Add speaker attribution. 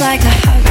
Speaker 1: like a hug.